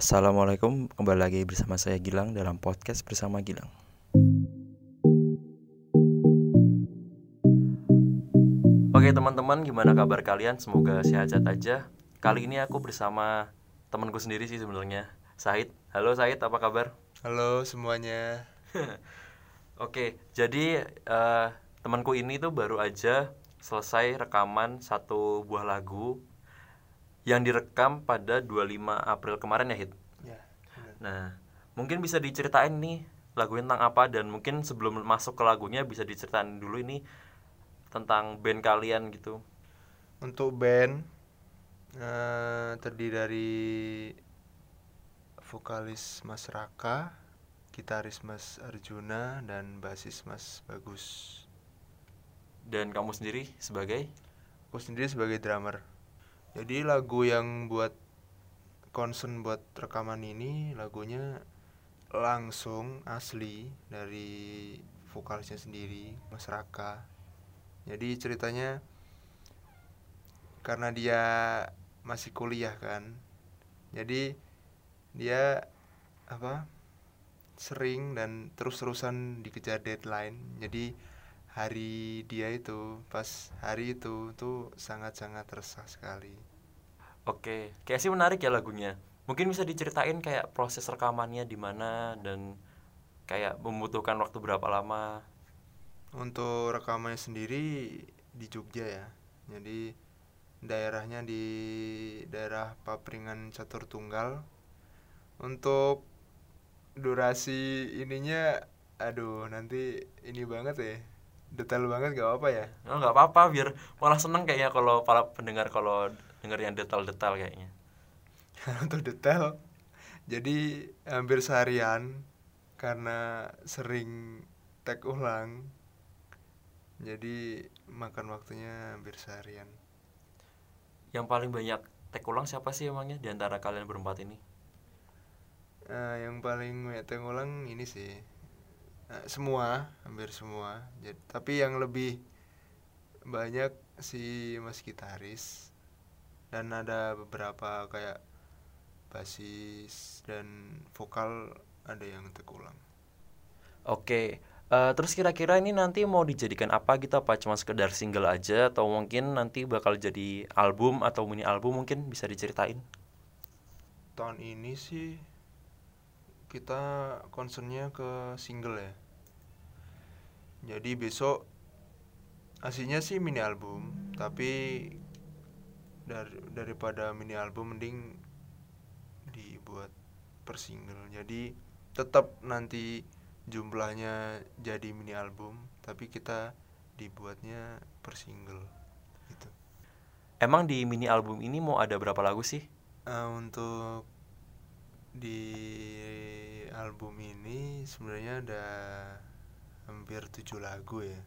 Assalamualaikum, kembali lagi bersama saya Gilang dalam podcast bersama Gilang. Oke teman-teman, gimana kabar kalian? Semoga sehat-sehat aja. Kali ini aku bersama temanku sendiri sih sebenarnya, Said. Halo Said, apa kabar? Halo semuanya. Oke, jadi eh, temanku ini tuh baru aja selesai rekaman satu buah lagu yang direkam pada 25 April kemarin ya Hit. Ya. Nah, mungkin bisa diceritain nih lagunya tentang apa dan mungkin sebelum masuk ke lagunya bisa diceritain dulu ini tentang band kalian gitu. Untuk band eh, terdiri dari vokalis Mas Raka, gitaris Mas Arjuna dan basis Mas Bagus. Dan kamu sendiri sebagai Aku sendiri sebagai drummer. Jadi lagu yang buat concern buat rekaman ini lagunya langsung asli dari vokalisnya sendiri Mas Raka. Jadi ceritanya karena dia masih kuliah kan. Jadi dia apa? sering dan terus-terusan dikejar deadline. Jadi hari dia itu pas hari itu tuh sangat-sangat resah sekali. Oke, kayak sih menarik ya lagunya. Mungkin bisa diceritain kayak proses rekamannya di mana dan kayak membutuhkan waktu berapa lama. Untuk rekamannya sendiri di Jogja ya. Jadi daerahnya di daerah Papringan Catur Tunggal. Untuk durasi ininya aduh nanti ini banget ya. Detail banget gak apa ya? Oh, nggak apa-apa biar malah seneng kayaknya kalau para pendengar kalau denger yang detail-detail kayaknya. Untuk detail jadi hampir seharian karena sering tag ulang jadi makan waktunya hampir seharian Yang paling banyak tag ulang siapa sih emangnya di antara kalian berempat ini? Eh, yang paling banyak tag ulang ini sih semua hampir semua Jadi, tapi yang lebih banyak si mas gitaris dan ada beberapa kayak basis dan vokal ada yang tag ulang Oke, eh, terus kira-kira ini nanti mau dijadikan apa gitu? Apa cuma sekedar single aja atau mungkin nanti bakal jadi album atau mini album mungkin bisa diceritain? tahun ini sih kita concernnya ke single ya jadi besok aslinya sih mini album tapi dari daripada mini album mending dibuat per single jadi tetap nanti jumlahnya jadi mini album tapi kita dibuatnya per single gitu Emang di mini album ini mau ada berapa lagu sih? Eh, untuk di album ini sebenarnya ada hampir tujuh lagu ya.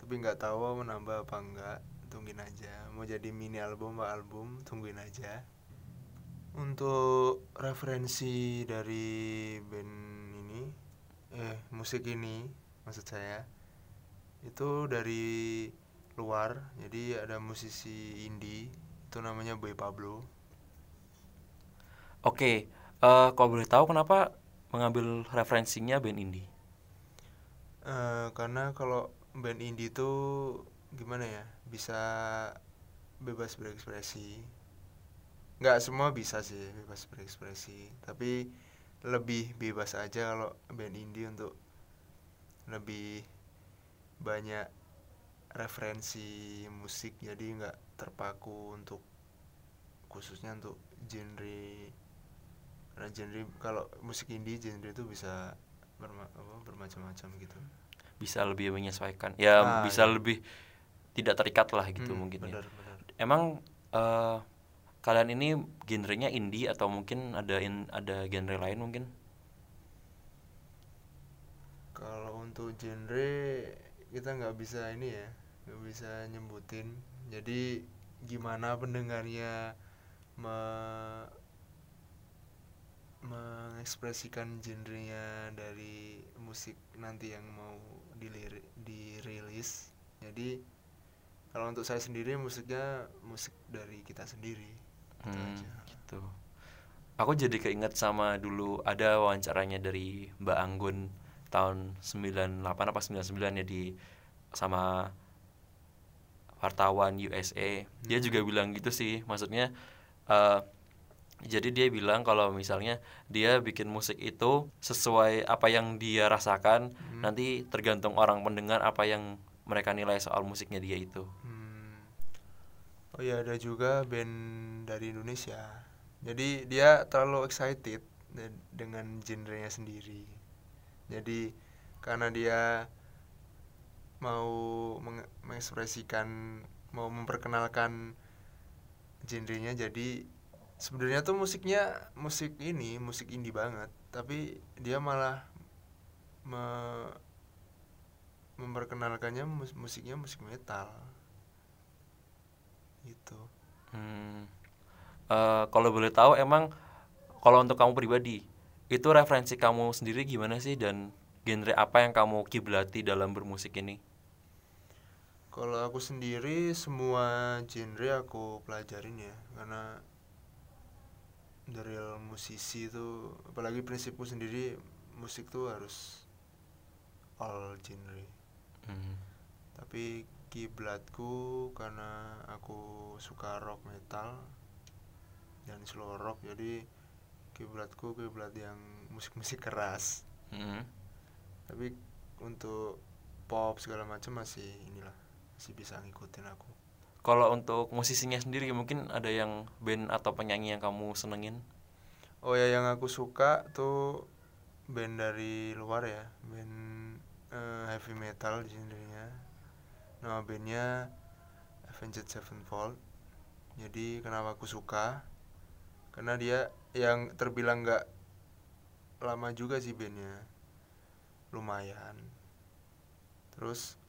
Tapi nggak tahu mau nambah apa enggak tungguin aja. Mau jadi mini album apa album tungguin aja. Untuk referensi dari band ini eh musik ini maksud saya itu dari luar. Jadi ada musisi indie itu namanya Boy Pablo. Oke, eh kalau boleh tahu kenapa mengambil referensinya band indie? Eh, karena kalau band indie itu gimana ya bisa bebas berekspresi. Nggak semua bisa sih bebas berekspresi tapi lebih bebas aja kalau band indie untuk lebih banyak referensi musik jadi nggak terpaku untuk khususnya untuk genre karena genre kalau musik indie genre itu bisa bermacam-macam gitu Bisa lebih menyesuaikan. Ya, Ah, bisa iya. lebih tidak terikat lah gitu Hmm, mungkin ya. benar benar Emang eh kalian ini genrenya indie atau mungkin ada in, ada genre lain mungkin? kalau untuk genre kita nggak bisa ini ya nggak bisa nyebutin jadi gimana pendengarnya me mengekspresikan genrenya dari musik nanti yang mau dilir dirilis jadi kalau untuk saya sendiri musiknya musik dari kita sendiri Gitu Hmm, aja. gitu. aku jadi keinget sama dulu ada wawancaranya dari Mbak Anggun tahun 98 apa 99 ya di sama wartawan USA dia juga bilang gitu sih maksudnya eh, jadi dia bilang kalau misalnya dia bikin musik itu sesuai apa yang dia rasakan nanti tergantung orang pendengar apa yang mereka nilai soal musiknya dia itu Hmm. Oh ya ada juga band dari Indonesia. Jadi dia terlalu excited de- dengan genrenya sendiri. Jadi karena dia mau meng- mengekspresikan mau memperkenalkan genrenya jadi sebenarnya tuh musiknya musik ini musik indie banget. Tapi dia malah me- memperkenalkannya mus- musiknya musik metal. Gitu. Hmm. Eh, kalau boleh tahu emang kalau untuk kamu pribadi itu referensi kamu sendiri gimana sih? Dan genre apa yang kamu kiblati dalam bermusik ini? Kalau aku sendiri semua genre aku pelajarin ya. Karena dari musisi itu apalagi prinsipku sendiri musik tuh harus all genre. Hmm. Tapi kiblatku karena aku suka rock metal dan slow rock jadi kiblatku kiblat yang musik-musik keras. Hmm. Tapi untuk pop segala macam masih inilah masih bisa ngikutin aku. Kalau untuk musisinya sendiri mungkin ada yang band atau penyanyi yang kamu senengin? Oh ya yang aku suka tuh band dari luar ya, band eh, heavy metal genrenya. Nama bandnya Avenged Sevenfold. Jadi kenapa aku suka? Karena dia yang terbilang nggak lama juga sih bandnya, lumayan. Terus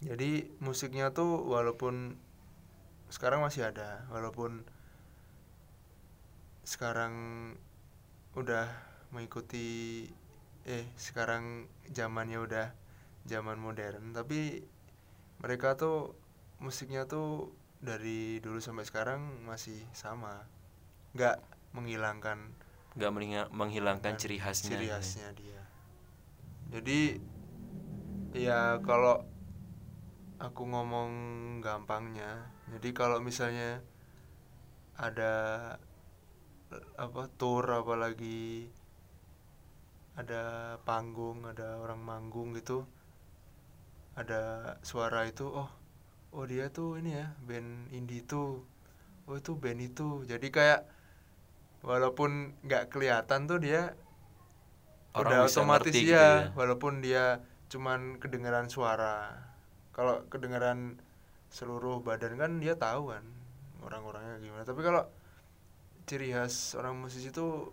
jadi musiknya tuh walaupun sekarang masih ada, walaupun sekarang udah mengikuti eh sekarang zamannya udah zaman modern tapi mereka tuh musiknya tuh dari dulu sampai sekarang masih sama nggak menghilangkan Gak menghilangkan kan ciri khasnya. ciri khasnya dia jadi ya kalau aku ngomong gampangnya. Jadi kalau misalnya ada apa tour apalagi ada panggung ada orang manggung gitu ada suara itu oh oh dia tuh ini ya band indie tuh. Oh itu band itu. Jadi kayak walaupun nggak kelihatan tuh dia Orang udah otomatis ngerti gitu ya, ya. walaupun dia cuman kedengaran suara kalau kedengaran seluruh badan kan dia tahu kan orang-orangnya gimana. Tapi kalau ciri khas orang musisi itu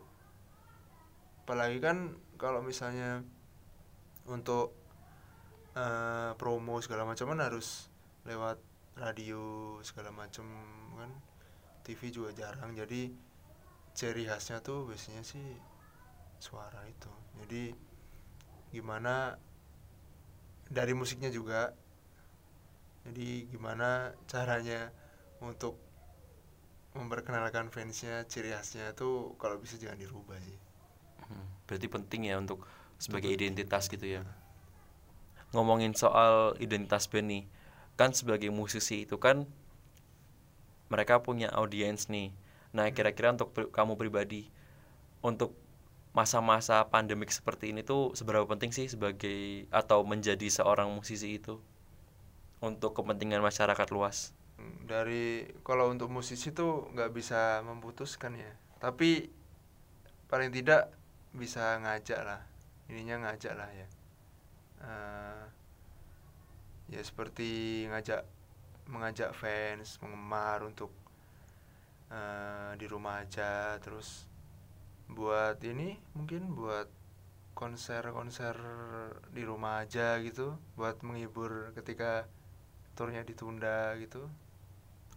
apalagi kan kalau misalnya untuk eh, promo segala macam kan harus lewat radio segala macam kan. TV juga jarang. Jadi ciri khasnya tuh biasanya sih suara itu. Jadi gimana dari musiknya juga jadi gimana caranya untuk memperkenalkan fansnya ciri khasnya tuh kalau bisa jangan dirubah sih Hmm, Berarti penting ya untuk sebagai identitas gitu ya. Ngomongin soal identitas band nih, kan sebagai musisi itu kan mereka punya audiens nih. Nah, kira-kira untuk pri- kamu pribadi untuk masa-masa pandemik seperti ini tuh seberapa penting sih sebagai atau menjadi seorang musisi itu untuk kepentingan masyarakat luas? dari kalau untuk musisi tuh nggak bisa memutuskan ya. Tapi paling tidak bisa ngajak lah ininya ngajak lah ya. Eh, ya seperti ngajak mengajak fans penggemar untuk eh, di rumah aja. Terus buat ini mungkin buat konser-konser di rumah aja gitu. Buat menghibur ketika turnya ditunda gitu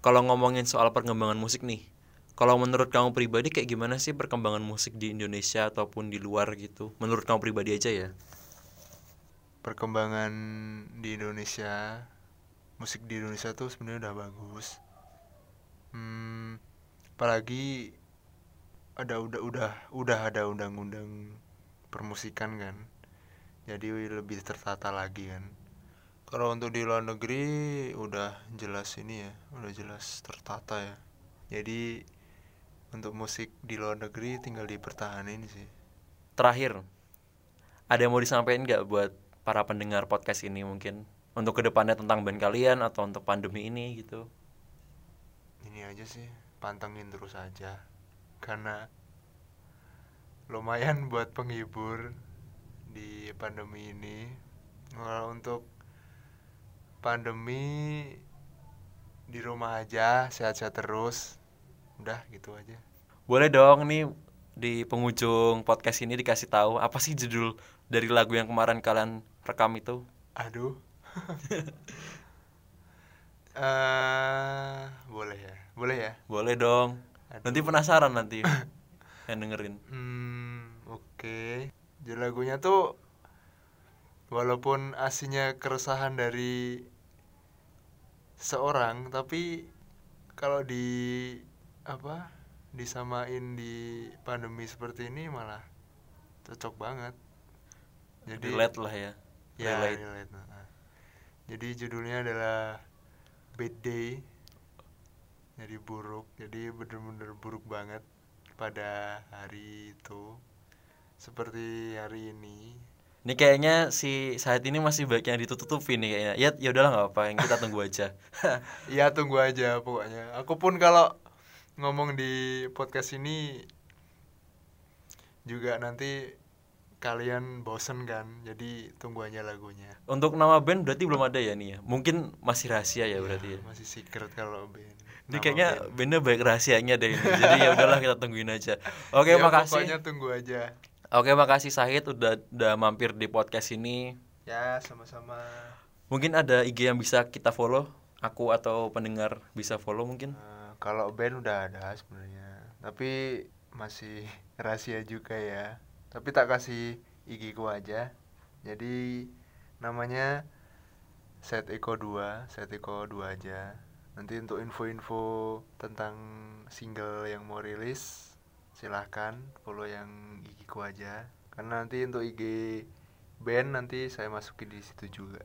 Kalau ngomongin soal perkembangan musik nih, kalau menurut kamu pribadi kayak gimana sih perkembangan musik di Indonesia ataupun di luar gitu? Menurut kamu pribadi aja ya? perkembangan di Indonesia musik di Indonesia tuh sebenarnya udah bagus hmm, apalagi ada udah udah udah ada undang-undang permusikan kan jadi lebih tertata lagi kan kalau untuk di luar negeri udah jelas ini ya udah jelas tertata ya. Jadi untuk musik di luar negeri tinggal dipertahanin sih. Terakhir, ada yang mau disampaikan nggak buat para pendengar podcast ini mungkin? Untuk ke depannya tentang band kalian atau untuk pandemi ini gitu? ini aja sih pantengin terus aja. Karena lumayan buat penghibur di pandemi ini. Kalau untuk pandemi di rumah aja sehat-sehat terus udah gitu aja Boleh dong nih di penghujung podcast ini dikasih tahu apa sih judul dari lagu yang kemarin kalian rekam itu? aduh eh boleh ya boleh ya Boleh dong. Aduh. Nanti penasaran nanti yang dengerin. Hmm, oke. Jadi lagunya tuh walaupun aslinya keresahan dari seorang, tapi kalau di apa? disamain di pandemi seperti ini malah cocok banget. Jadi Relate lah ya. ya, relate. relate. Nah, Jadi judulnya adalah Bad Day. Jadi buruk. Jadi bener-bener buruk banget pada hari itu. Seperti hari ini. Ini kayaknya si saat ini masih banyak yang ditutup-tutupin nih kayaknya. Ya ya udahlah nggak apa, yang kita tunggu aja. Ya tunggu aja pokoknya. Aku pun kalau ngomong di podcast ini juga nanti kalian bosen kan. Jadi tunggu aja lagunya. Untuk nama band berarti belum ada ya nih ya. Mungkin masih rahasia ya berarti ya. Masih secret kalau band. Ini kayaknya band. bandnya baik rahasianya deh ini. Jadi ya udahlah kita tungguin aja. Oke, Ya, makasih. Pokoknya tunggu aja. Oke, makasih Sahid udah udah mampir di podcast ini. Ya, sama-sama. Mungkin ada IG yang bisa kita follow. Aku atau pendengar bisa follow mungkin. Eh, kalau band udah ada sebenarnya, tapi masih rahasia juga ya. Tapi tak kasih IG ku aja. Jadi namanya Set Eko 2, Set Eko 2 aja. Nanti untuk info-info tentang single yang mau rilis silahkan follow yang IG ku aja. Karena nanti untuk IG band nanti saya masukin di situ juga.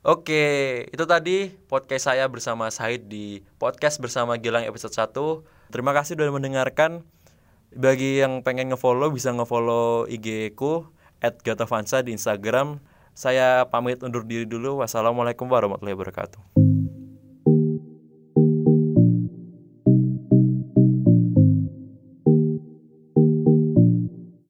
Oke, itu tadi podcast saya bersama Said di podcast bersama Gilang episode 1. Terima kasih sudah mendengarkan. Bagi yang pengen ngefollow bisa ngefollow IG ku @gatavansa di Instagram. Saya pamit undur diri dulu. Wassalamualaikum warahmatullahi wabarakatuh.